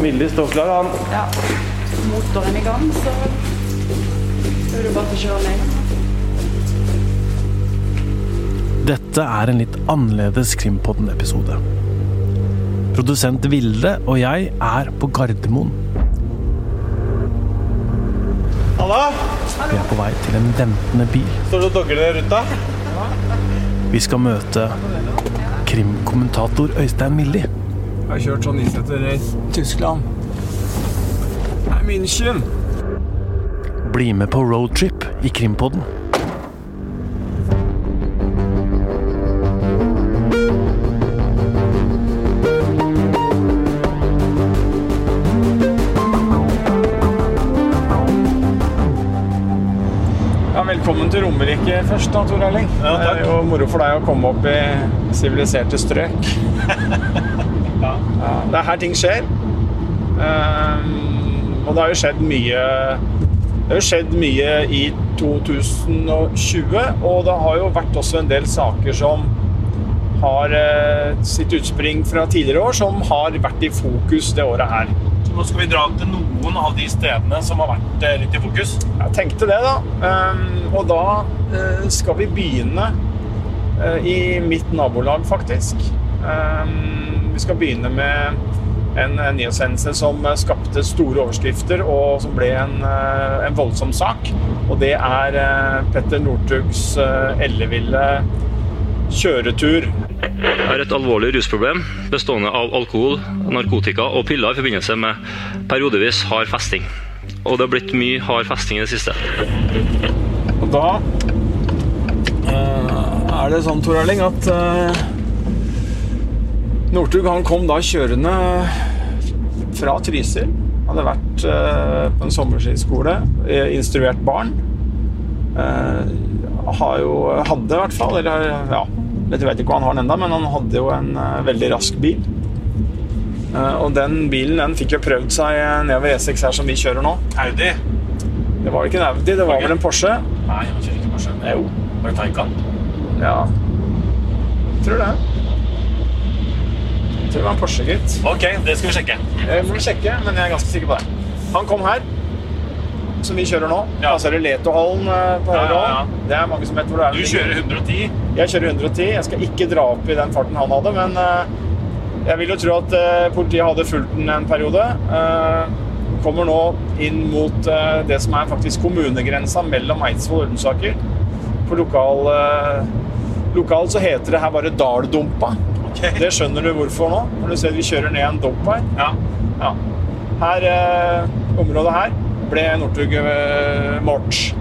Milde står klar, han. Ja. Motoren i gang, så er det bare til å kjøre ned. Dette er en litt annerledes Krimpodden-episode. Produsent Vilde og jeg er på Gardermoen. Halla! Vi er på vei til en ventende bil. Står du og dogger ned ruta? Vi skal møte krimkommentator Øystein Milli. Jeg har kjørt sånn issetter i Tyskland. Nei, München. Bli med på roadtrip i Krimpodden. Velkommen til Romerike først, da, Tor Erling. Ja, takk. Det er jo moro for deg å komme opp i siviliserte strøk. Det er her ting skjer. Um, og det har jo skjedd mye Det har jo skjedd mye i 2020, og det har jo vært også en del saker som har uh, sitt utspring fra tidligere år, som har vært i fokus det året her. Så nå skal vi dra til noen av de stedene som har vært uh, litt i fokus. Jeg tenkte det, da. Um, og da uh, skal vi begynne i mitt nabolag, faktisk. Ehm, vi skal begynne med en, en nyhetshendelse som eh, skapte store overskrifter, og som ble en, eh, en voldsom sak. Og det er eh, Petter Northugs eh, elleville kjøretur har et alvorlig rusproblem bestående av alkohol, narkotika og piller i forbindelse med periodevis hard festing. Og det har blitt mye hard festing i det siste. Og da eh, er det sånn, Tor Erling, at Northug kom da kjørende fra Trysil. Hadde vært eh, på en sommerskiskole, eh, instruert barn. Eh, har jo, hadde i hvert fall, eller ja, jeg vet ikke hva han har den enda, men han hadde jo en veldig rask bil. Og den bilen den fikk jo prøvd seg nedover E6 her som vi kjører nå. Audi. Det var ikke en Audi, det var vel en Porsche. Nei, han kjører ikke Porsche. Jo. Var det Taycan? Ja. Tror det. Tror det var en Porsche, gitt. Ok, det skal vi sjekke. Jeg må sjekke, men jeg er ganske sikker på det. Han kom her, som vi kjører nå. Ja. Altså, det Letohallen eh, på høyre ja, ja. ja, Det er mange som vet hvor det er. Du kjører 110. Jeg kjører 110. Jeg skal ikke dra opp i den farten han hadde, men eh, jeg vil jo tro at eh, politiet hadde fulgt den en periode. Eh, kommer nå inn mot eh, det som er faktisk kommunegrensa mellom Eidsvoll og Ullensaker. På lokal, eh, lokal så heter det her bare Daldumpa. Ok. Det skjønner du hvorfor nå, når du ser vi kjører ned en dump her. Ja. Ja. Her, eh, området her ble Northug eh, målt.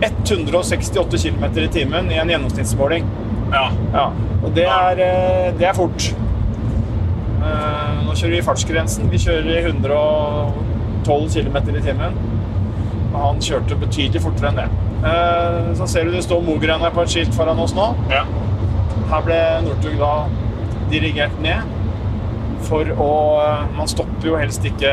168 km i timen i en gjennomsnittsmåling. ja. Ja, og det er, eh, det er fort. Eh, Nå kjører vi fartsgrensen. Vi kjører i 112 km i timen. Og han kjørte betydelig fortere enn det. Eh, Så ser du det står Mogren her på et skilt foran oss nå. ja. Her ble Northug da dirigert ned for å Man stopper jo helst ikke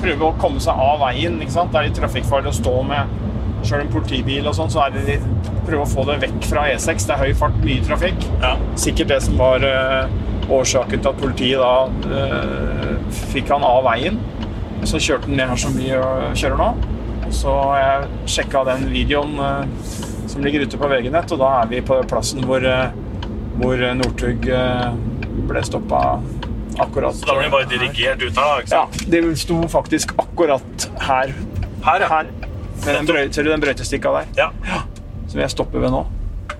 Prøve å komme seg av veien. ikke sant? Det er litt trafikkfarlig å stå med Sjøl en politibil og sånn, så er det litt Prøve å få det vekk fra E6. Det er høy fart, mye trafikk. ja. Sikkert det som var eh, årsaken til at politiet da eh, fikk han av veien. Så kjørte han ned her som vi eh, kjører nå. Så jeg sjekka den videoen eh, som ligger ute på VG-nett, og da er vi på plassen hvor, eh, hvor Northug eh, ble stoppa akkurat Så da ble de bare dirigert ut her, da, ikke Ja, de det sto faktisk akkurat her. Her, ja. Her. Den brøy, ser du den brøytestikka der? Ja. Som jeg stopper ved nå.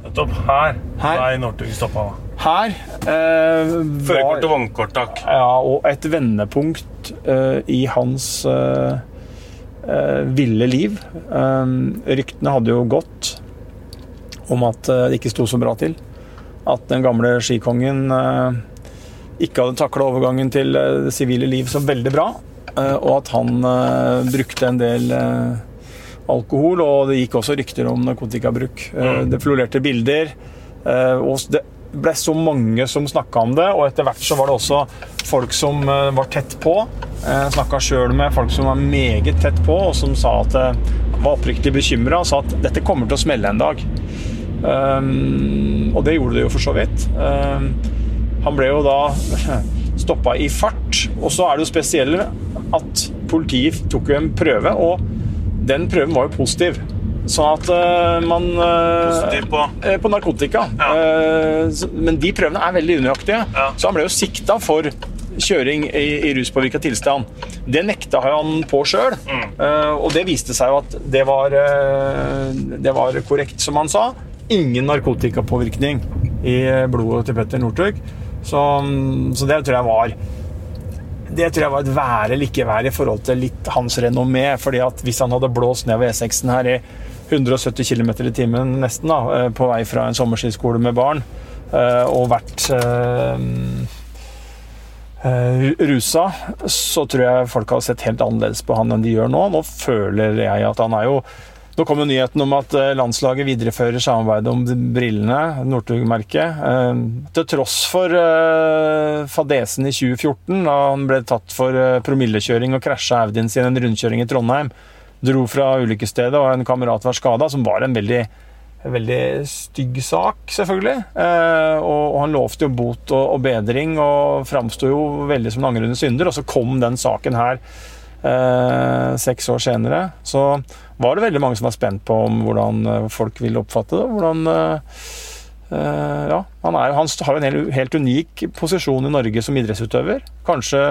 Nettopp her. Her. Nei, Northug stoppa. Her eh, Førerkort og vognkort, takk. Ja, og et vendepunkt eh, i hans eh, eh, ville liv. Eh, ryktene hadde jo gått om at eh, det ikke sto så bra til. At den gamle skikongen eh, ikke hadde takla overgangen til eh, det sivile liv så veldig bra. eh, og at han brukte en del alkohol, og det gikk også rykter om narkotikabruk. Eh, det florerte bilder. og det ble så mange som snakka om det, og etter hvert så var det også folk som var tett på. Snakka sjøl med folk som var meget tett på, og som sa at var oppriktig bekymra og sa at dette kommer til å smelle en dag. Um, og det gjorde det jo for så vidt. Um, han ble jo da stoppa i fart. Og så er det jo spesielle at politiet tok jo en prøve, og den prøven var jo positiv. Sånn at uh, man uh, Positiv på eh, på narkotika. Ja. Men de prøvene er veldig unøyaktige. Ja. Så han ble jo sikta for kjøring i, i ruspåvirka tilstand. Det nekta han på sjøl, Mm. og det viste seg jo at det var, det var korrekt, som han sa. Ingen narkotikapåvirkning i blodet til Petter Northug. Så, så det tror jeg var det tror jeg var et være eller ikke være i forhold til litt hans renommé. fordi at Hvis han hadde blåst nedover E6-en her i 170 km i timen nesten da, eh, på vei fra en sommerskiskole med barn, eh, og vært eh, rusa, så tror jeg folk hadde sett helt annerledes på han enn de gjør nå. Nå føler jeg at han er jo Nå kom jo nyheten om at eh, landslaget viderefører samarbeidet om brillene, Northug-merket. Eh, Til tross for eh, fadesen i 2014, da han ble tatt for promillekjøring og krasja Audien sin en rundkjøring i Trondheim. Dro fra ulykkesstedet, og en kamerat var skada, som var en veldig veldig stygg sak, selvfølgelig. Og, han lovte jo bot og, bedring og framsto jo veldig som en angrende synder. Og så kom den saken her seks år senere. Så var det veldig mange som var spent på om hvordan eh, folk ville oppfatte det. Hvordan eh, eh, Ja, han, er, han har jo en helt, helt unik posisjon i Norge som idrettsutøver. Kanskje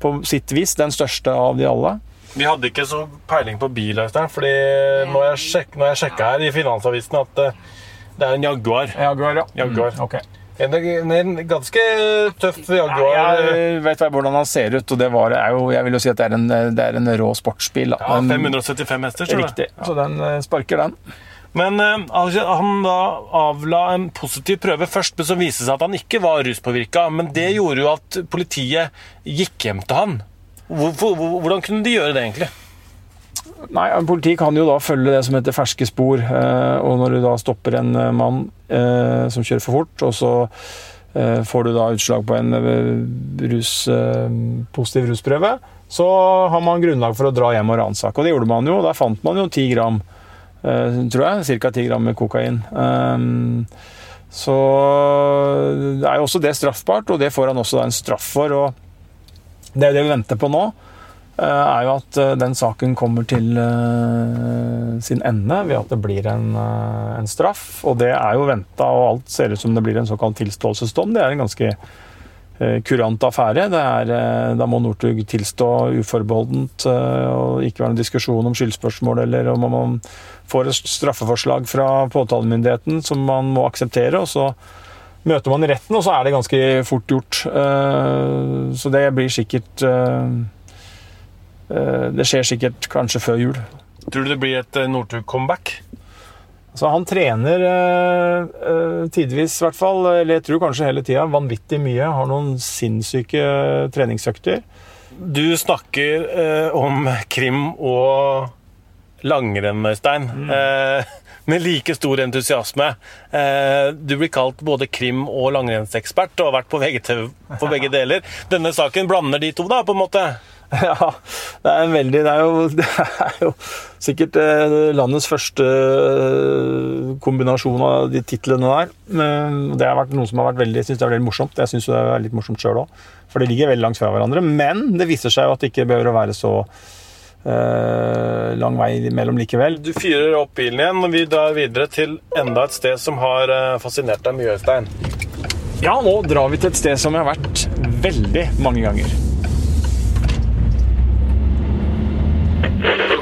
på sitt vis den største av de alle. Vi hadde ikke så peiling på bil, fordi når jeg, sjek, når jeg sjekka her i Finansavisen at eh, det er en Jaguar. Jaguar, ja. Jaguar. Mm, ok. En, en ganske tøff Jaguar. Jeg vet hvordan han ser ut, og det var, er jo, jeg vil jo si at det er en, det er en rå sportsbil. Da. Ja, 575 hester, tror jeg. Riktig. Så den eh, sparker den. Men altså, han da avla en positiv prøve først, men så viste det seg at han ikke var ruspåvirka. Men det gjorde jo at politiet gikk hjem til han. Hvor, hvor- hvordan kunne de gjøre det, egentlig? Nei, Politiet kan jo da følge det som heter ferske spor. eh, Og når du da stopper en eh, mann eh, som kjører for fort, og så får du da utslag på en rus, positiv rusprøve, så har man grunnlag for å dra hjem og ransake. Og det gjorde man jo. Der fant man jo ti gram, tror jeg, ca. ti gram med kokain. Så det er jo også det straffbart, og det får han også en straff for. og det er jo det vi venter på nå, er jo at eh, den saken kommer til eh, sin ende ved at det blir en, eh, en straff. Og det er jo venta, og alt ser ut som det blir en såkalt tilståelsesdom. Det er en ganske eh, kurant affære. Er, eh, da må Northug tilstå uforbeholdent eh, og ikke være noen diskusjon om skyldspørsmål eller om man får et straffeforslag fra påtalemyndigheten som man må akseptere. og så møter man retten, og så er det ganske fort gjort. Eh, Så det blir sikkert eh, eh, Det skjer sikkert kanskje før jul. Tror du det blir et eh, Northug-comeback? Så han trener eh, eh, tidvis, i hvert fall, eller jeg tror kanskje hele tida, vanvittig mye. Har noen sinnssyke treningsøkter. Du snakker eh, om krim og langrenn, Øystein, eh, med like stor entusiasme. Eh, du blir kalt både krim- og langrennsekspert og har vært på VGTV på begge deler. Denne saken blander de to, da, på en måte? Ja, det er veldig Det er jo, det er jo sikkert eh, landets første eh, kombinasjon av de titlene der. Det har vært noe som har vært veldig, jeg synes det er veldig morsomt. Jeg syns det er litt morsomt sjøl òg. For det ligger veldig langt fra hverandre. Men det viser seg jo at det ikke behøver å være så eh, lang vei imellom likevel. Du fyrer opp bilen igjen, og vi drar videre til enda et sted som har eh, fascinert deg mye, Øystein. Ja, nå drar vi til et sted som jeg har vært veldig mange ganger.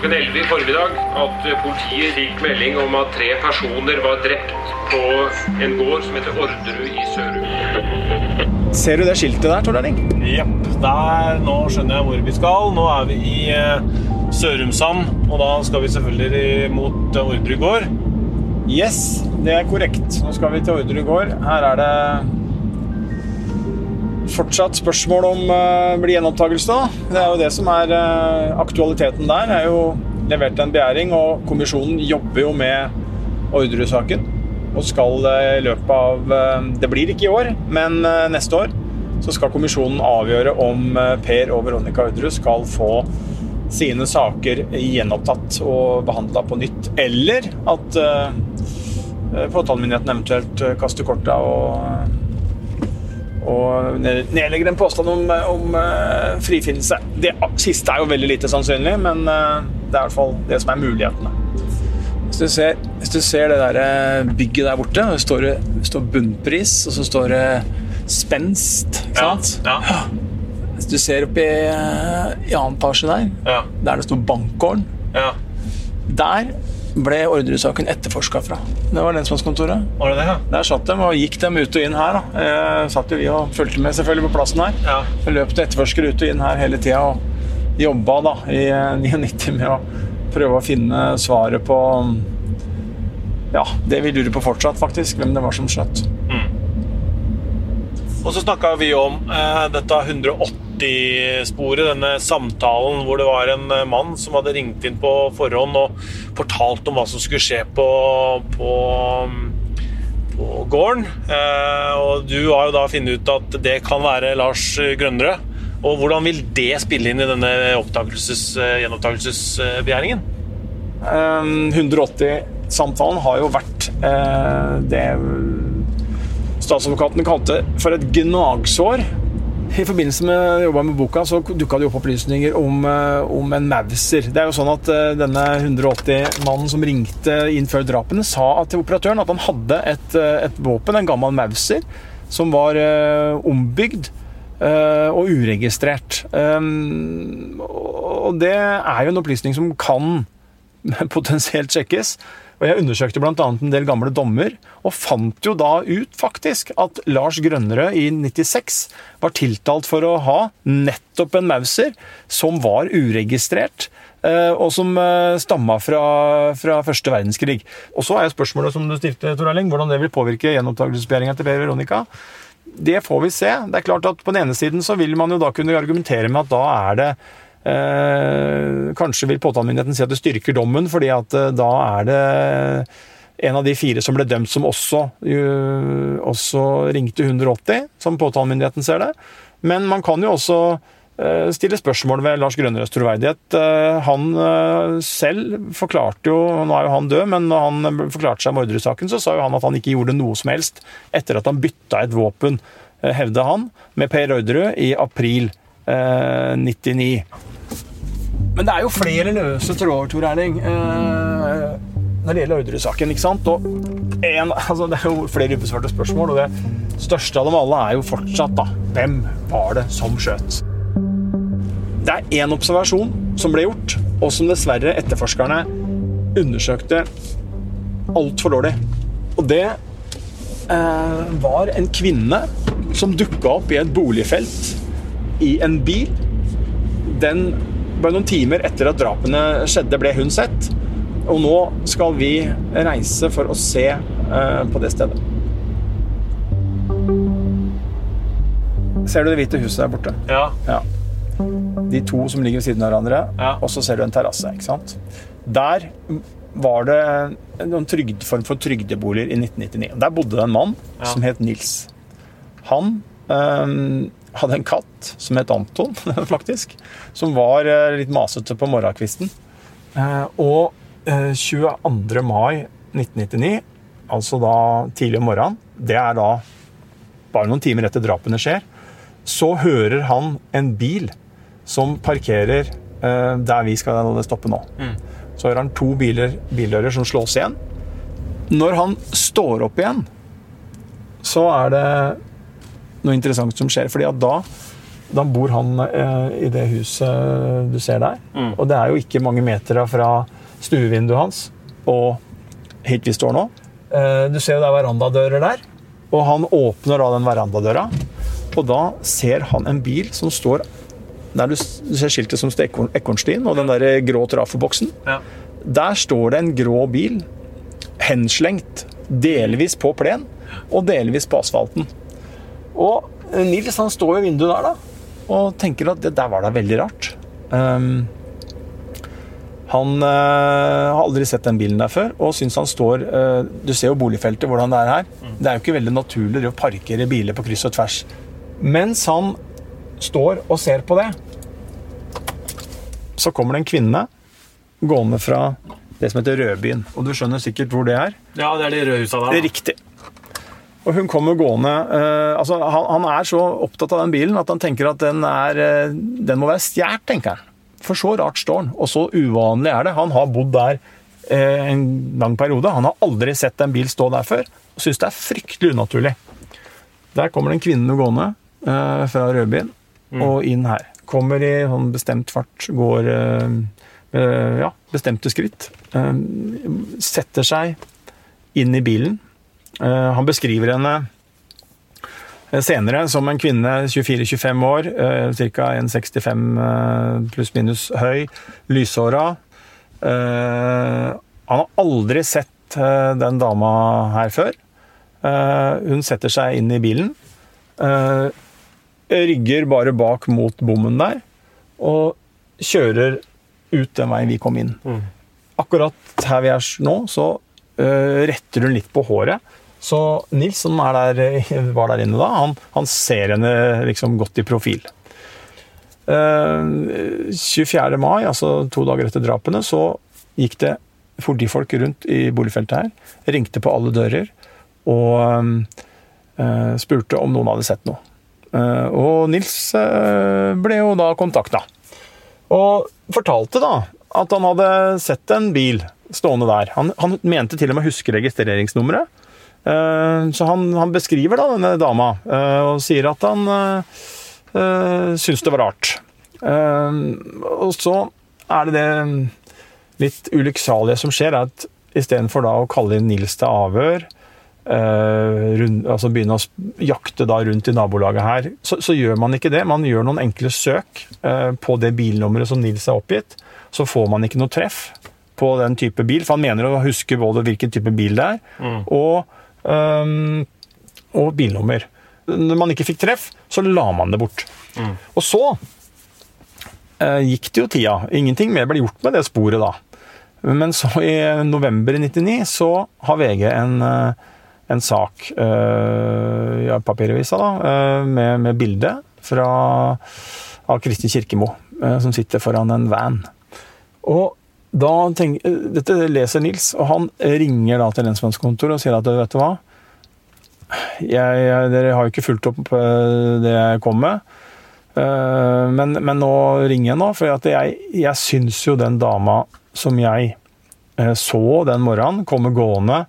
Klokken 11 i formiddag at politiet fikk melding om at tre personer var drept på en gård som heter Orderud i Sørum. Ser du det skiltet der, Tord Erling? Jepp. Der, nå skjønner jeg hvor vi skal. Nå er vi i eh, Sørumsand, og da skal vi selvfølgelig mot eh, Orderud gård. Yes, det er korrekt. Nå skal vi til Orderud gård. Her er det fortsatt spørsmål om uh, blir gjenopptakelse. da. Det er jo det som er uh, aktualiteten der. Det er jo levert en begjæring, og kommisjonen jobber jo med Orderud-saken. Og skal eh, i løpet av Det blir ikke i år, men neste år så skal kommisjonen avgjøre om Per og Veronica Orderud skal få sine saker gjenopptatt og behandla på nytt, eller at påtalemyndigheten eventuelt kaster korta og, og ned- nedlegger en påstand om, om uh, frifinnelse. Det siste er jo veldig lite sannsynlig, men uh, det er i hvert fall det som er mulighetene. Hvis du ser, hvis du ser det der eh, bygget der borte, det står, det står bunnpris, og så står det spenst. Ikke sant? Ja. Hvis du ser oppi eh, i annen etasje der, Ja. der det står Bankgården, ja. der ble ordresaken etterforska fra. Det var lensmannskontoret. Var det det, ja? Der satt de og gikk dem ut og inn her. da. Eh, satt jo vi og fulgte med selvfølgelig på plassen her. Ja. Løp til etterforsker ut og inn her hele tida og jobba da i eh, 99 med å prøve å finne svaret på Ja, det vi lurer på fortsatt, faktisk. Hvem det var som skjøt. Og så snakka vi om eh, dette 180-sporet, denne samtalen hvor det var en eh, mann som hadde ringt inn på forhånd og fortalt om hva som skulle skje på, på, på gården. Eh, og du har jo da funnet ut at det kan være Lars Grønnerød. Og hvordan vil det spille inn i denne eh, gjenopptakelsesbegjæringen? Eh, 180-samtalen har jo vært det statsadvokaten kalte for et gnagsår. I forbindelse med jobba med boka så dukka det opp opplysninger om, eh, om en Mauser. Det er jo sånn at eh, denne 180-mannen som ringte inn før drapene, sa til operatøren at han hadde et, et våpen, en gammel Mauser, som var uh, ombygd uh, og uregistrert. Um, og det er jo en opplysning som kan potensielt sjekkes. Og Jeg undersøkte bl.a. en del gamle dommer, og fant jo da ut faktisk at Lars Grønnerød i 96 var tiltalt for å ha nettopp en Mauser som var uregistrert. eh, Og som eh, stamma fra, fra første verdenskrig. Og så er jo spørsmålet som du stilte, Tor Erling, hvordan det vil påvirke gjenopptakelsesbegjæringa til Per Veronica. Det får vi se. Det er klart at På den ene siden så vil man jo da kunne argumentere med at da er det eh, Kanskje vil påtalemyndigheten si at det styrker dommen, fordi at eh, da er det en av de fire som ble dømt som også, jo, også ringte 180, som påtalemyndigheten ser det. Men man kan jo også eh, stille spørsmål ved Lars Grønnerøds troverdighet. Eh, Han eh, selv forklarte jo Nå er jo han død, men når han forklarte seg mordersaken, så sa jo han at han ikke gjorde noe som helst etter at han bytta et våpen, hevda han, med Per Orderud i april eh, 99. Men det er jo flere løse tråder, Tor Erling, eh, når det gjelder Orderud-saken. ikke sant? Og en, altså, det er jo flere ubesvarte spørsmål, og det største av dem alle er jo fortsatt da, hvem var det som skjøt? Det er én observasjon som ble gjort, og som dessverre etterforskerne undersøkte altfor dårlig. Og det eh, var en kvinne som dukka opp i et boligfelt i en bil. Den Bare noen timer etter at drapene skjedde, ble hun sett. Og nå skal vi reise for å se eh, på det stedet. Ser du det hvite huset der borte? Ja. Ja. De to som ligger ved siden av hverandre, Ja. og så ser du en terrasse. ikke sant? Der var det en trygd, form for trygdeboliger i 1999. Der bodde det en mann Ja. som het Nils. Han øhm, hadde en katt som het Anton, faktisk, som var øh, litt masete på morgenkvisten. Eh, og eh, 22. mai 1999, altså da tidlig om morgenen, det er da bare noen timer etter drapene skjer, så hører han en bil som parkerer eh, der vi skal stoppe nå. Så hører han to biler, bildører som slås igjen. Når han står opp igjen, så er det noe interessant som skjer. fordi at da, da bor han eh, i det huset du ser der. Og det er jo ikke mange meter fra stuevinduet hans og hit vi står nå. Eh, du ser jo det er verandadører der. Og han åpner da den verandadøra, og da ser han en bil som står der du du ser skiltet som står Ekornstien, og den der grå trafoboksen. Ja. Der står det en grå bil henslengt, delvis på plen og delvis på asfalten. Og eh, Nils han står i vinduet der da, og tenker at det der var da veldig rart. Um, han eh, har aldri sett den bilen der før, og syns han står eh, Du ser jo boligfeltet, hvordan det er her. Det er jo ikke veldig naturlig å parkere biler på kryss og tvers. Mens han står og ser på det, så kommer det en kvinne gående fra det som heter Rødbyen. Og du skjønner sikkert hvor det er. ja, det er de røde husa Det der. er riktig. Og hun kommer gående uh, altså han, han er så opptatt av den bilen at han tenker at den, er, uh, den må være stjålet, tenker han. For så rart står han, og så uvanlig er det. Han har bodd der uh, en lang periode. Han har aldri sett en bil stå der før, og syns det er fryktelig unaturlig. Der kommer det en kvinne gående fra Rødbyen og inn her. Kommer i sånn bestemt fart, går ja, bestemte skritt. Setter seg inn i bilen. Eh, han beskriver henne eh, senere som en kvinne 24-25 år, ca. 1,65 eh, pluss minus høy, lyshåra. Eh, han har aldri sett eh, den dama her før. Eh, hun setter seg inn i bilen. eh, rygger bare bak mot bommen der, og kjører ut den veien vi kom inn. Akkurat her vi er nå, så eh, retter hun litt på håret. Så Nils, som er der, var der inne da, han, han ser henne liksom godt i profil. Eh, 24. mai, altså to dager etter drapene, så gikk det politifolk rundt i boligfeltet her, ringte på alle dører og eh, spurte om noen hadde sett noe. Eh, og Nils eh, ble jo da kontakta. Og fortalte da at han hadde sett en bil stående der. Han, han mente til og med å huske registreringsnummeret. Eh, Så han, han beskriver da denne dama eh, og sier at han eh, eh, syns det var rart. Og så er det det litt ulykksalige som skjer, er at istedenfor da å kalle inn Nils til avhør, rund, altså begynne å jakte da rundt i nabolaget her, så, så gjør man ikke det. Man gjør noen enkle søk eh, på det bilnummeret som Nils er oppgitt. Så får man ikke noe treff på den type bil, for han mener å huske både hvilken type bil det er, og, ehm, og bilnummer. Når man ikke fikk treff, så la man det bort. Og så uh, gikk det jo tida. Ingenting mer ble gjort med det sporet da. Men så i november i 99 så har VG en, eh, en sak uh, i papiravisa da, eh, med, med bilde fra, av Kristin Kirkemo, eh, som sitter foran en van. Og da tenk, eh, Dette leser Nils, og han ringer da til lensmannskontoret og sier at vet du hva, jeg, jeg, dere har jo ikke fulgt opp eh, det jeg kom med. Eh, Men, men nå ringer jeg nå, for jeg, jeg syns jo den dama som jeg så den morgenen, komme gående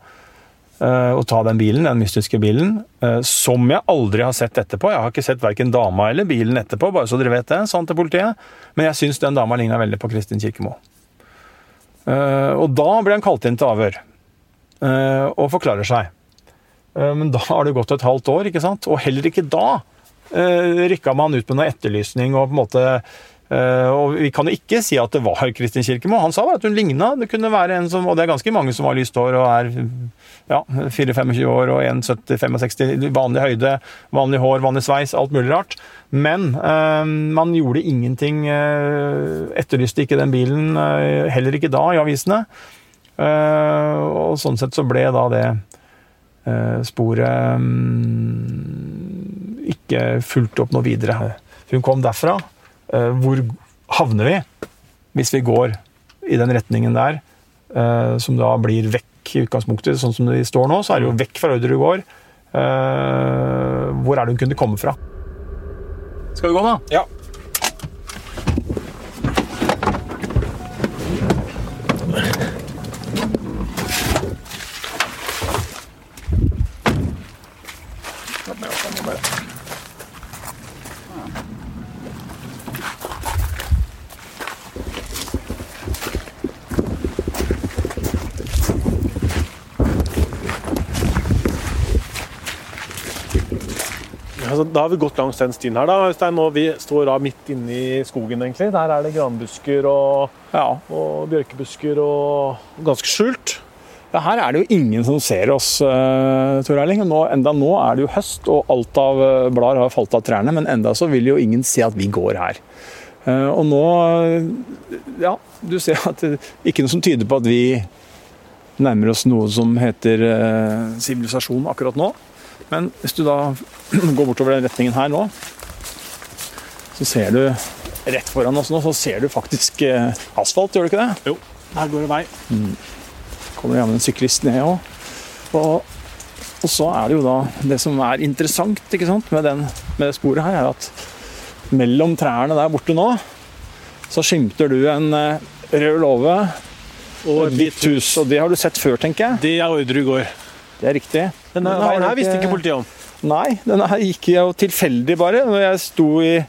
og ta den bilen, den mystiske bilen, som jeg aldri har sett etterpå. Jeg har ikke sett verken dama eller bilen etterpå, bare så dere vet det, sant til politiet. Men jeg syns den dama ligna veldig på Kristin Kirkemo. Eh, Og da ble han kalt inn til avhør, eh, og forklarer seg. Eh, Men da har det gått et halvt år, ikke sant? Og heller ikke da rykka man ut med noe etterlysning og på en måte og Vi kan jo ikke si at det var Kristin Kirkemo. Han sa bare at hun ligna. Det kunne være en som, og det er ganske mange som har lyst hår og er ja, 4-25 år og 1,70-65, vanlig høyde, vanlig hår, vanlig sveis, alt mulig rart. Men eh, man gjorde ingenting. Eh, etterlyste ikke den bilen, eh, heller ikke da, i avisene. Uh, og sånn sett så ble da det eh, sporet mm, ikke fulgt opp noe videre. Hun kom derfra. Eh, hvor havner vi hvis vi går i den retningen der, eh, som da blir vekk i utgangspunktet, sånn som vi står nå, så er det jo vekk fra Orderud gård. Eh, hvor er det hun kunne komme fra? Skal vi gå, da? Ja. Altså, da har vi gått langs den stien her, da, Øystein. Og vi står da midt inne i skogen, egentlig. Der er det granbusker og, ja. og bjørkebusker og ganske skjult. Ja, her er det jo ingen som ser oss, uh, Tor Erling. Nå, enda nå er det jo høst, og alt av uh, blader har falt av trærne, men enda så vil jo ingen se at vi går her. Uh, og nå Ja, du ser at det ikke noe som tyder på at vi nærmer oss noe som heter sivilisasjon sivilisasjon akkurat nå. Men hvis du da går bortover den retningen her nå, så ser du rett foran oss nå, så ser du faktisk eh, asfalt, gjør du ikke det? Jo, der går det vei. kommer det jammen en syklist ned òg. Og Og så er det jo da det som er interessant ikke sant, med, den, med det sporet her, er at mellom trærne der borte nå, så skimter du en eh, rød låve og et hvitt hus. Og det har du sett før, tenker jeg. Det er Orderud gård. Det er riktig. Denne Den veien her visste ikke- politiet om. Nei, denne her gikk jo tilfeldig bare. Når jeg sto i,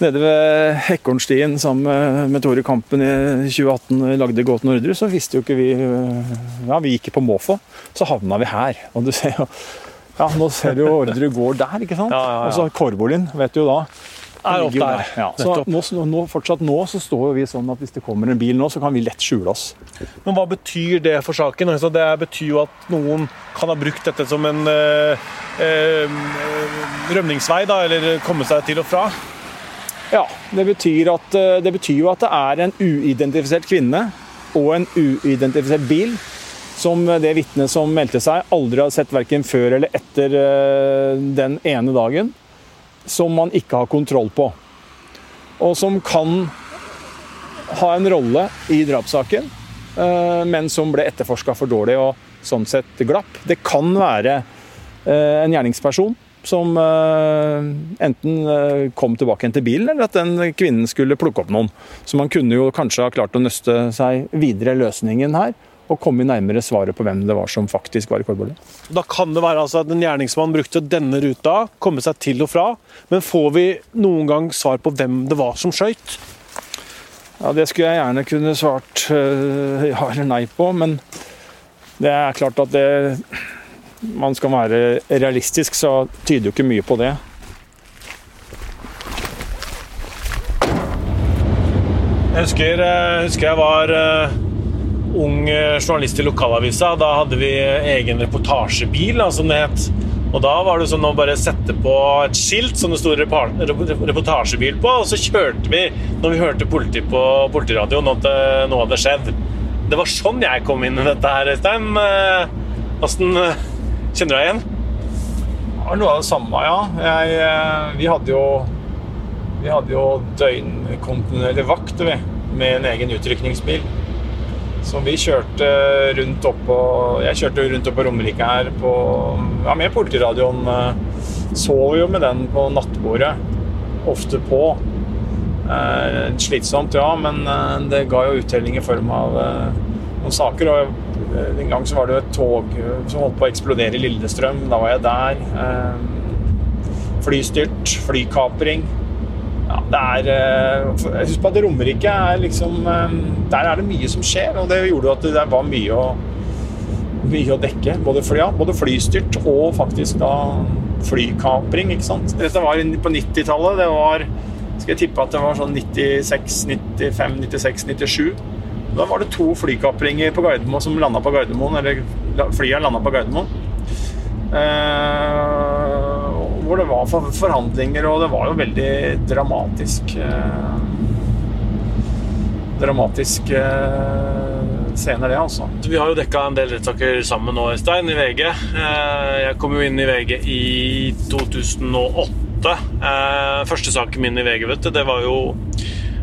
nede ved Hekkornstien sammen med, Tore Kampen i 2018 og lagde Gåten ordre så visste jo ikke vi Ja, vi gikk på måfå. Så havna vi her. Og du ser jo ja, Nå ser du jo Orderud gård der, ikke sant? Ja, ja, ja. Og så Korvolin, vet du jo da. Er opp der. Ja, så nå, nå, fortsatt nå så står vi sånn at hvis det kommer en bil nå, så kan vi lett skjule oss. Men hva betyr det for saken? Altså, det betyr jo at noen kan ha brukt dette som en eh, eh, rømningsvei, da, eller komme seg til og fra. Ja, det betyr, at, eh, det betyr jo at det er en uidentifisert kvinne og en uidentifisert bil som det vitnet som meldte seg, aldri har sett verken før eller etter den ene dagen, som man ikke har kontroll på. Og som kan ha en rolle i drapssaken, eh, men som ble etterforska for dårlig og sånn sett glapp. Det kan være eh, en gjerningsperson som eh, enten kom tilbake igjen til bilen, eller at den kvinnen skulle plukke opp noen. Så man kunne jo kanskje ha klart å nøste seg videre løsningen her, og komme nærmere svaret på hvem det var som faktisk var i Kårbolle. Da kan det være altså at en gjerningsmann brukte denne ruta, komme seg til og fra. Men får vi noen gang svar på hvem det var som skøyt? Ja, det skulle jeg gjerne kunne svart eh, ja eller nei på, men det er klart at det man skal være realistisk, så tyder jo ikke mye på det. Jeg husker, jeg, husker jeg var eh, ung eh, journalist i lokalavisa. Da hadde vi egen reportasjebil, som det het. Og da var det sånn å bare sette på et skilt som det sto reportasjebil på, og så kjørte vi når vi hørte politi på politiradioen at eh, noe hadde skjedd. Det var sånn jeg kom inn i dette her, Øystein. Eh, Åssen Kjenner du deg igjen? Det var noe av det samme, ja. Jeg, vi hadde jo vi hadde jo døgnkontinuerlig vakt vi, med en egen utrykningsbil. Så vi kjørte rundt oppå Jeg kjørte rundt oppå Romerike her på, ja, med politiradioen. eh, Sov jo med den på nattbordet. Ofte på. Eh, slitsomt, ja, men eh, det ga jo uttelling i form av eh, noen saker. Og eh, en gang så var det jo et tog som holdt på å eksplodere i Lillestrøm. Da var jeg der. Eh, flystyrt, flykapring. Ja, det er eh, Husk på at Romerike er liksom eh, Der er det mye som skjer, og det gjorde at det var mye å, mye å dekke. Både, fly, ja, både flystyrt og faktisk da flykapring, ikke sant. Dette var på 90-tallet. Det var Skal jeg tippe at det var sånn 96, 95, 96, 97. Da var det to flykapringer på Gardermoen som landa på Gardermoen, eller flyene landa på Gardermoen. Eh, hvor det var for forhandlinger, og det var jo veldig dramatisk eh, Dramatisk eh, scener, det, altså. Vi har jo dekka en del rettssaker sammen nå, Øystein, i VG. Eh, Jeg kom jo inn i VG i 2008. Eh, Første saken min i VG, vet du, det var jo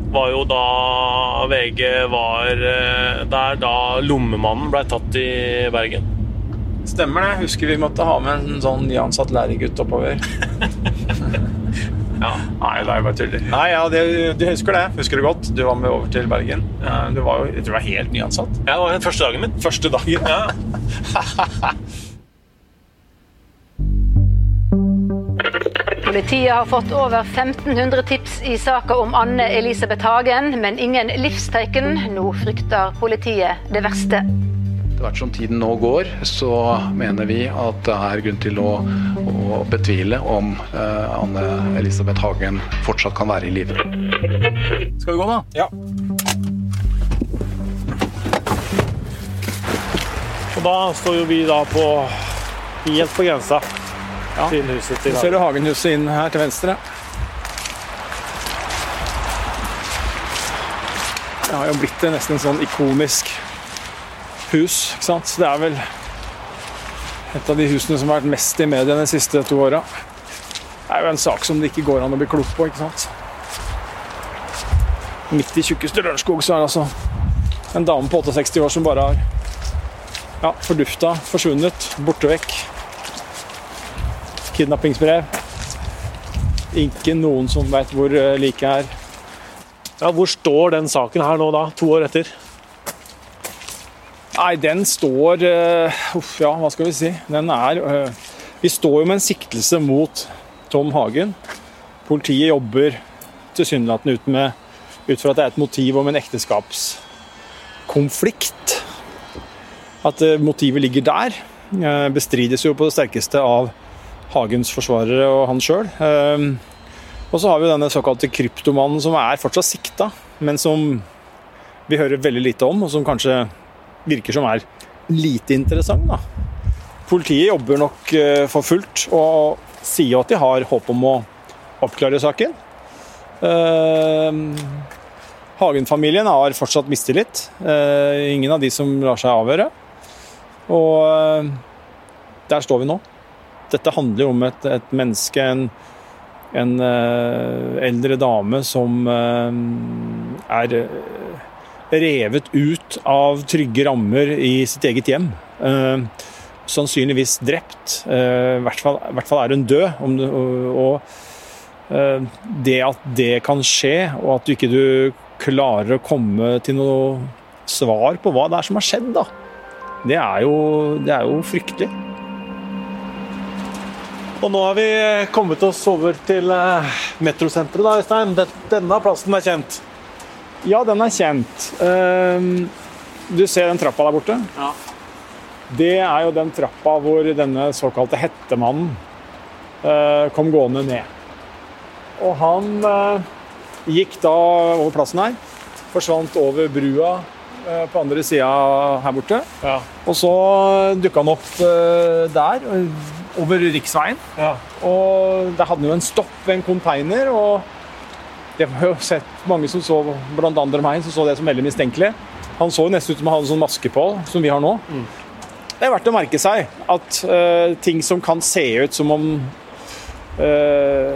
var jo da VG var der da lommemannen ble tatt i Bergen. Stemmer det. Husker vi måtte ha med en sånn nyansatt læregutt oppover. Ja. Nei, det er bare tuller. Nei, ja, det, du husker det. Husker det godt. Du var med over til Bergen. Eh, Du var jo jeg tror du var helt nyansatt. Ja, det var den første dagen min. Første dagen. Ja. Politiet har fått over 1500 tips i saka om Anne Elisabeth Hagen, men ingen livstegn. Nå frykter politiet det verste. Etter hvert som tiden nå går, så mener vi at det er grunn til å, å betvile om eh, Anne Elisabeth Hagen fortsatt kan være i live. Skal vi gå, da? Ja. Og da står jo vi da på helt på grensa til huset til Så ser du Hagenhuset inn her til venstre. Det har jo blitt en nesten sånn ikonisk hus, ikke sant? Det er vel et av de husene som har vært mest i mediene de siste to åra. Det er jo en sak som det ikke går an å bli klok på, ikke sant? Midt i tjukkeste Lørenskog så er det altså en dame på 68 år som bare har ja, fordufta, forsvunnet, borte vekk. kidnappingsbrev. Ikke noen som veit hvor eh, liket er. Ja, Hvor står den saken her nå, da? To år etter? Nei, den står eh, Uff, ja, hva skal vi si. Den er eh, Vi står jo med en siktelse mot Tom Hagen. Politiet jobber tilsynelatende ut, med, ut fra at det er et motiv om en ekteskapskonflikt. At eh, motivet ligger der, bestrides jo på det sterkeste av Hagens forsvarere og han sjøl. Og så har vi denne såkalte kryptomannen som er fortsatt sikta, men som vi hører veldig lite om, og som kanskje virker som er lite interessant. da. Politiet jobber nok eh, for fullt og sier at de har håp om å oppklare saken. Eh, Hagen-familien har fortsatt mistillit. Eh, ingen av de som lar seg avhøre. Og eh, der står vi nå. Dette handler jo om et, et menneske, en, en eldre dame som er revet ut av trygge rammer i sitt eget hjem. Eh, sannsynligvis drept. Eh, I hvert, fall, hvert fall er hun død. Og eh, det at det kan skje, og at du ikke du klarer å komme til noe svar på hva det er som har skjedd, da, det er jo, det er jo fryktelig. Og nå har vi kommet oss over til metrosenteret, da, Øystein. Denne plassen er kjent. Ja, den er kjent. Ehm, Du ser den trappa der borte? Ja. Det er jo den trappa hvor denne såkalte hettemannen eh, kom gående ned. Og han eh, gikk da over plassen her, forsvant over brua eh, på andre sida her borte. Ja. Og så dukka han opp der, over riksveien. Ja. Og der hadde han jo en stopp ved en container. og det har jo sett mange som så, blant andre meg, som så det som veldig mistenkelig. Han så jo nesten ut som han hadde sånn maske på, som vi har nå. Det er verdt å merke seg at uh, ting som kan se ut som om uh,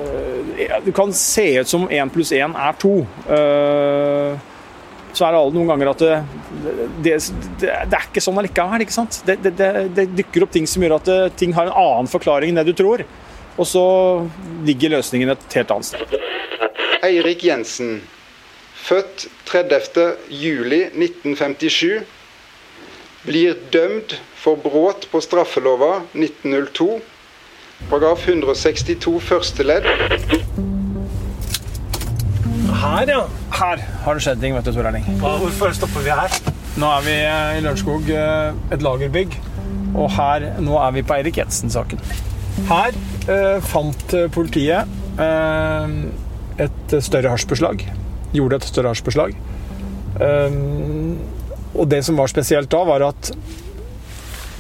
Det kan se ut som én pluss én er to. Uh, så er det alle noen ganger at det, det, det, det er ikke sånn allikevel. ikke sant? Det, det, det, det dukker opp ting som gjør at ting har en annen forklaring enn det du tror. Og så ligger løsningen et helt annet sted. Eirik Jensen, født 30. juli 1957, blir dømt for brudd på straffelova 1902, paragraf 162 første ledd. Her, ja. Her har det skjedd ting, vet du, Tor Erling. Hvorfor stopper vi her? Nå er vi eh, i Lørenskog, eh, et lagerbygg. Og her, nå er vi på Eirik Jensen-saken. Her eh, fant eh, politiet eh, et større hasjbeslag. Gjorde et større hasjbeslag. Eh, og det som var spesielt da, var at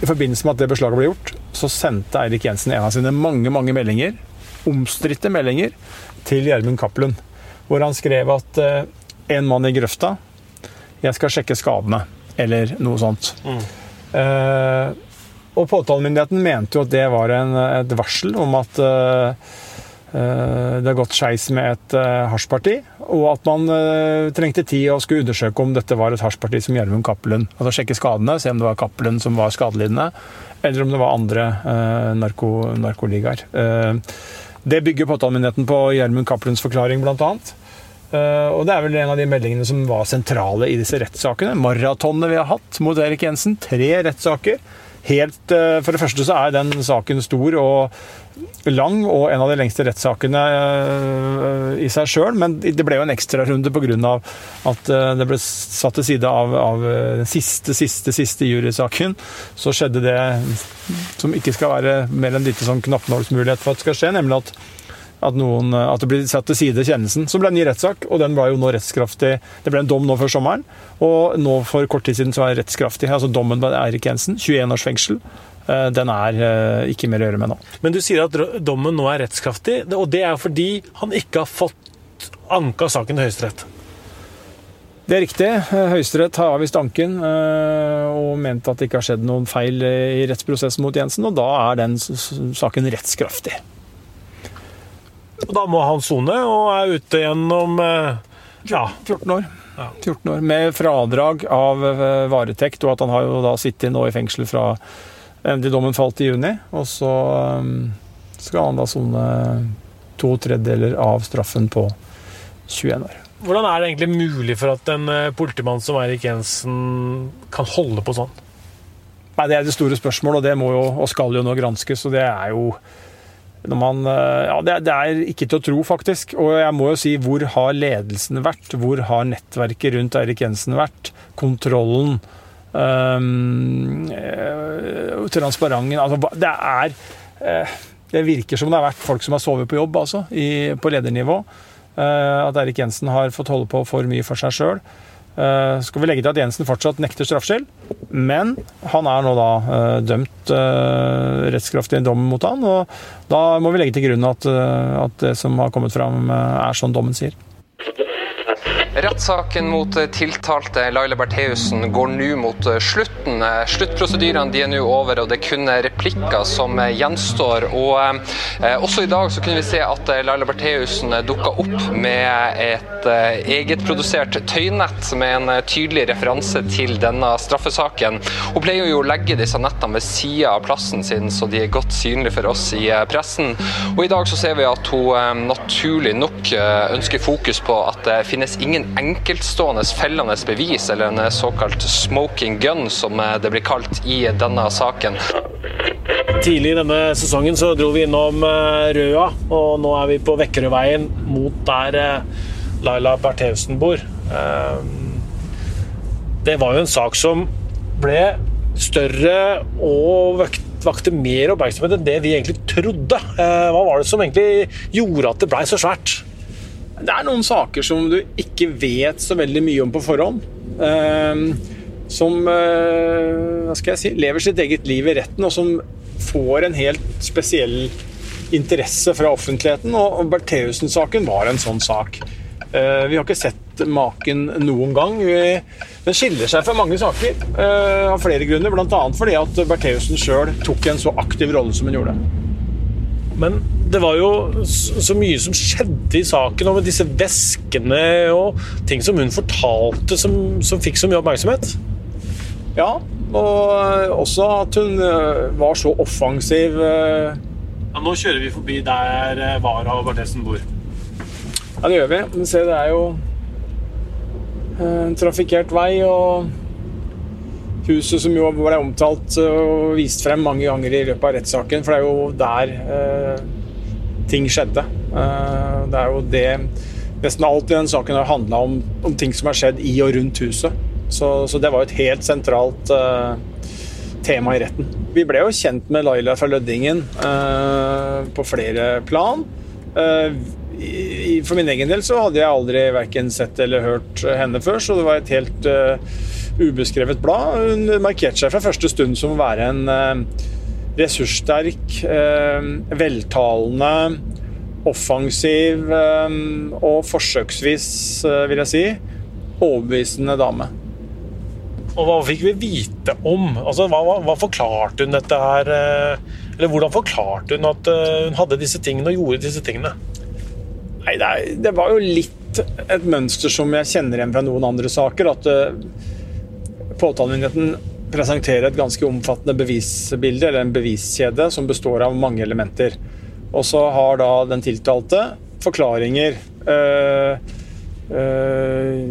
i forbindelse med at det beslaget ble gjort, så sendte Eirik Jensen en av sine mange, mange meldinger, omstridte meldinger, til Gjermund Cappelen. Hvor han skrev at eh, en mann i grøfta, jeg skal sjekke skadene, eller noe sånt. Eh, og påtalemyndigheten mente jo at det var en, et varsel om at eh, det har gått skeis med et uh, hasjparti, og at man eh, trengte tid og skulle undersøke om dette var et hasjparti som Gjermund Cappelen. Altså sjekke skadene, se om det var Cappelen som var skadelidende, eller om det var andre uh, narko, narkoligaer. Eh, det bygger påtalemyndigheten på Gjermund Cappelens forklaring, annet. Eh, og det er vel en av de meldingene som var sentrale i disse rettssakene. Maratonene vi har hatt mot Erik Jensen. Tre rettssaker. Helt, eh, for det første så er den saken stor og lang, og en av de lengste rettssakene eh, i seg sjøl. Men det ble jo en ekstrarunde pga. at eh, det ble satt til side av, av den siste, siste, siste jurysaken. Så skjedde det som ikke skal være mer enn lite sånn knappnålsmulighet for at det skal skje, nemlig at at, noen, at det blir satt til side kjennelsen. Så ble det en ny rettssak, og den ble jo nå rettskraftig. Det ble en dom nå før sommeren, og nå for kort tid siden så var den rettskraftig. Altså dommen på Eirik Jensen, 21 års fengsel, eh, den er eh, ikke mer å gjøre med nå. Men du sier at dommen nå er rettskraftig, og det er fordi han ikke har fått anka saken til Høyesterett. Det er riktig. Eh, Høyesterett har avvist anken eh, og ment at det ikke har skjedd noen feil i rettsprosessen mot Jensen, og da er den saken rettskraftig. Og da må han sone, og er ute gjennom eh, ja, 14 år. 14 år. Med fradrag av eh, varetekt, og at han har jo da sittet nå i fengsel fra endelig dommen falt i juni. Og så, skal han da sone to tredjedeler av straffen på 21 år. Hvordan er det egentlig mulig for at en eh, politimann som Eirik Jensen kan holde på sånn? Nei, Det er det store spørsmålet, og det må jo, og skal jo nå granskes. og det er jo man, eh, ja, det er, det er ikke til å tro, faktisk. Og jeg må jo si, hvor har ledelsen vært? Hvor har nettverket rundt Eirik Jensen vært? Kontrollen? Um, transparenten altså, Det er uh, Det virker som det har vært folk som har sovet på jobb, altså, i, på ledernivå. At Eirik Jensen har fått holde på for mye for seg sjøl. Uh, skal vi legge til at Jensen fortsatt nekter straffskyld, men han er nå da uh, dømt uh, rettskraftig dom mot han, og da må vi legge til grunn at, at det som har kommet fram, er sånn dommen sier. Rettssaken mot tiltalte Laila Bertheussen går nå mot slutten. Sluttprosedyrene er nå over, og det er kun replikker som gjenstår. Og eh, Også i dag så kunne vi se at Laila Bertheussen dukka opp med et eh, egetprodusert tøynett med en tydelig referanse til denne straffesaken. Hun pleier jo å legge disse nettene ved sida av plassen sin, så de er godt synlige for oss i eh, pressen. Og I dag så ser vi at hun eh, naturlig nok eh, ønsker fokus på at det finnes ingen enkeltstående fellende bevis, eller en såkalt 'smoking gun', som det blir kalt i denne saken. Tidlig i denne sesongen så dro vi innom Røa, og nå er vi på Vekkerødveien mot der Laila Bertheussen bor. Det var jo en sak som ble større og vakte mer oppmerksomhet enn det vi egentlig trodde. Hva var det som egentlig gjorde at det blei så svært? Det er noen saker som du ikke vet så veldig mye om på forhånd. Eh, som eh, hva skal jeg si, lever sitt eget liv i retten, og som får en helt spesiell interesse fra offentligheten. Og Bertheussen-saken var en sånn sak. Eh, vi har ikke sett maken noen gang. Den skiller seg fra mange saker av flere grunner, bl.a. fordi at Bertheussen sjøl tok en så aktiv rolle som hun gjorde. Men det var jo så mye som skjedde i saken, og med disse veskene og ting som hun fortalte, som, som fikk så mye oppmerksomhet. Ja, og også at hun var så offensiv. Ja, nå kjører vi forbi der Vara og Bartesen bor. Ja, det gjør vi. Men se, det er jo en trafikkert vei, og huset som jo ble omtalt og vist frem mange ganger i løpet av rettssaken, for det er jo der eh, ting skjedde. Eh, det er jo det Nesten alt i den saken har handla om, om, ting som har skjedd i og rundt huset. Så, så det var et helt sentralt eh, tema i retten. Vi ble jo kjent med Laila fra Løddingen på flere plan. For min egen del så hadde jeg aldri verken sett eller hørt henne før, så det var et helt ubeskrevet blad. Hun markerte seg fra første stund som å være en ressurssterk, veltalende, offensiv og forsøksvis, vil jeg si, overbevisende dame. Og hva fikk vi vite om? Altså, hva, hva, forklarte hun dette her Eller hvordan forklarte hun at hun hadde disse tingene og gjorde disse tingene? Nei, det, det var jo litt et mønster som jeg kjenner igjen fra noen andre saker. At påtalemyndigheten presenterer et ganske omfattende bevisbilde, eller en beviskjede, som består av mange elementer. Og så har da den tiltalte forklaringer øh, øh,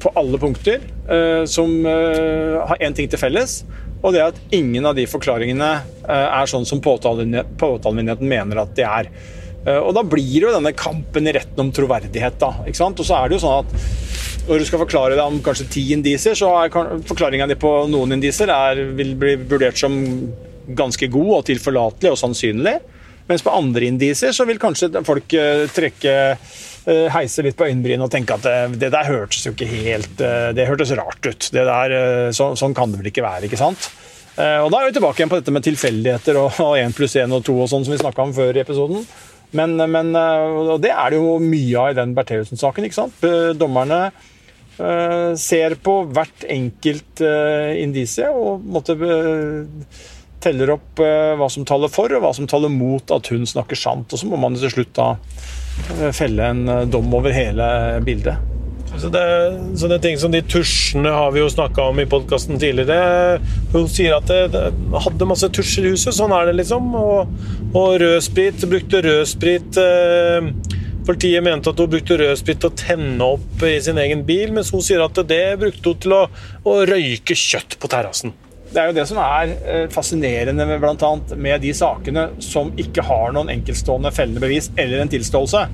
på alle punkter øh, som har én ting til felles. Og det er at ingen av de forklaringene er sånn som påtalemyndigheten mener at de er. Og da blir jo denne kampen i retten om troverdighet. da? Og så er det jo sånn at når du skal forklare deg om kanskje ti indiser, så er forklaringa di på noen indiser er, vil bli vurdert som ganske god og tilforlatelig og sannsynlig. Mens på andre indiser så vil kanskje folk trekke heise litt på øyenbrynene og tenke at det der hørtes jo ikke helt Det hørtes rart ut. Det der, så, sånn kan det vel ikke være, ikke sant? Og Da er vi tilbake igjen på dette med tilfeldigheter og én pluss én og to og sånn som vi snakka om før i episoden. Men, men, og det er det jo mye av i den Bertheussen-saken. ikke sant? Dommerne uh, ser på hvert enkelt uh, indisie og måtte, teller opp hva som taler for og hva som taler mot at hun snakker sant. Og så må man til slutt da felle en dom over hele bildet. Så det, sånne ting som de tusjene har vi jo snakka om i podkasten tidligere. Hun sier at det, det, hadde masse tusjer i huset. Sånn er det, liksom. Og, og rødsprit. Brukte rødsprit eh, Politiet mente at hun brukte rødsprit til å tenne opp i sin egen bil, mens hun sier at det brukte hun til å, å røyke kjøtt på terrassen. Det er jo det som er eh, fascinerende blant annet, med de sakene som ikke har noen enkeltstående fellende bevis eller en tilståelse.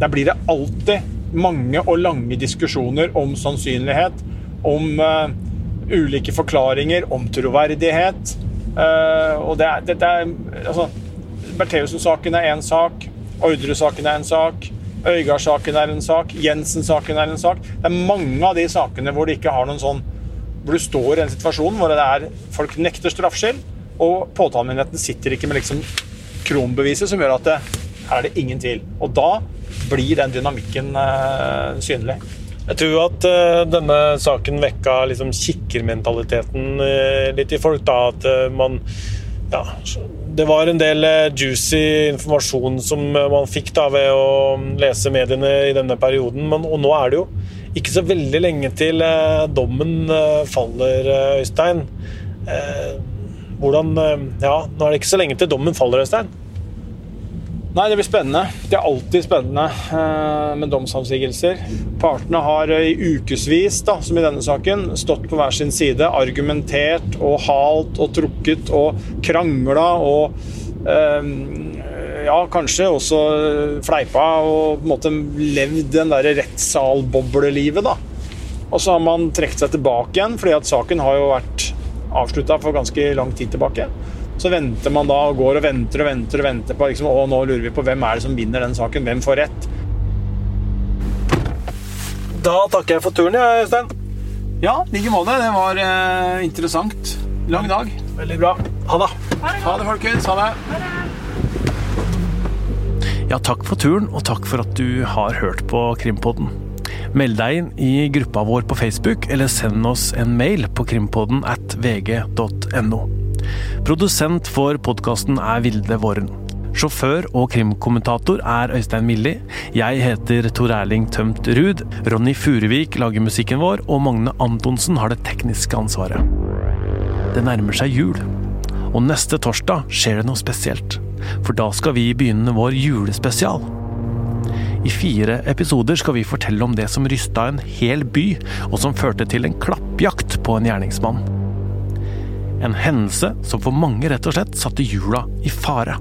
Der blir det alltid mange og lange diskusjoner om sannsynlighet, om uh, ulike forklaringer, om troverdighet. Uh, og det er, det, er altså, Bertheussen-saken er én sak, Ordre-saken er en sak, Øygard-saken er en sak, Jensen-saken er en sak. Det er mange av de sakene hvor det ikke har noen sånn hvor du står i en situasjon hvor det er folk nekter straffskyld, og påtalemyndigheten sitter ikke med liksom kronbeviset som gjør at det, her er det ingen tvil. Og da blir den dynamikken uh, synlig. Jeg tror at uh, denne saken vekka liksom kikkermentaliteten uh, litt i folk. da, At man Ja, det var en del juicy informasjon som man fikk da ved å lese mediene i denne perioden, men, og nå er det jo ikke så veldig lenge til dommen faller, Øystein. Hvordan Ja, nå er det ikke så lenge til dommen faller, Øystein. Nei, det blir spennende. Det er alltid spennende eh, med domsavsigelser. Partene har i ukevis, som i denne saken, stått på hver sin side, argumentert og halt og trukket og krangla og eh, ja, kanskje også fleipa og på en måte levd den derre rettssalboblelivet, da. Og så har man trukket seg tilbake igjen, fordi at saken har jo vært avslutta for ganske lang tid tilbake. Så venter man da og går og venter og venter og venter på liksom, å, nå lurer vi på hvem er det som vinner den saken. Hvem får rett? Da takker jeg for turen, jeg, Øystein. Ja, i like måte. Det var eh, interessant. Lang dag. Veldig bra. Ha det. Ha det, folkens. Ha det. Ja, takk for turen, og takk for at du har hørt på Krimpodden. Meld deg inn i gruppa vår på Facebook, eller send oss en mail på krimpodden at vg.no. Produsent for podkasten er Vilde Våren. Sjåfør og krimkommentator er Øystein Milli. Jeg heter Tor Erling Tømt Ruud. Ronny Furuvik lager musikken vår, og Magne Antonsen har det tekniske ansvaret. Det nærmer seg jul, og neste torsdag skjer det noe spesielt. For da skal vi begynne vår julespesial. I fire episoder skal vi fortelle om det som rysta en hel by, og som førte til en klappjakt på en gjerningsmann. En hendelse som for mange rett og slett satte jula i fare.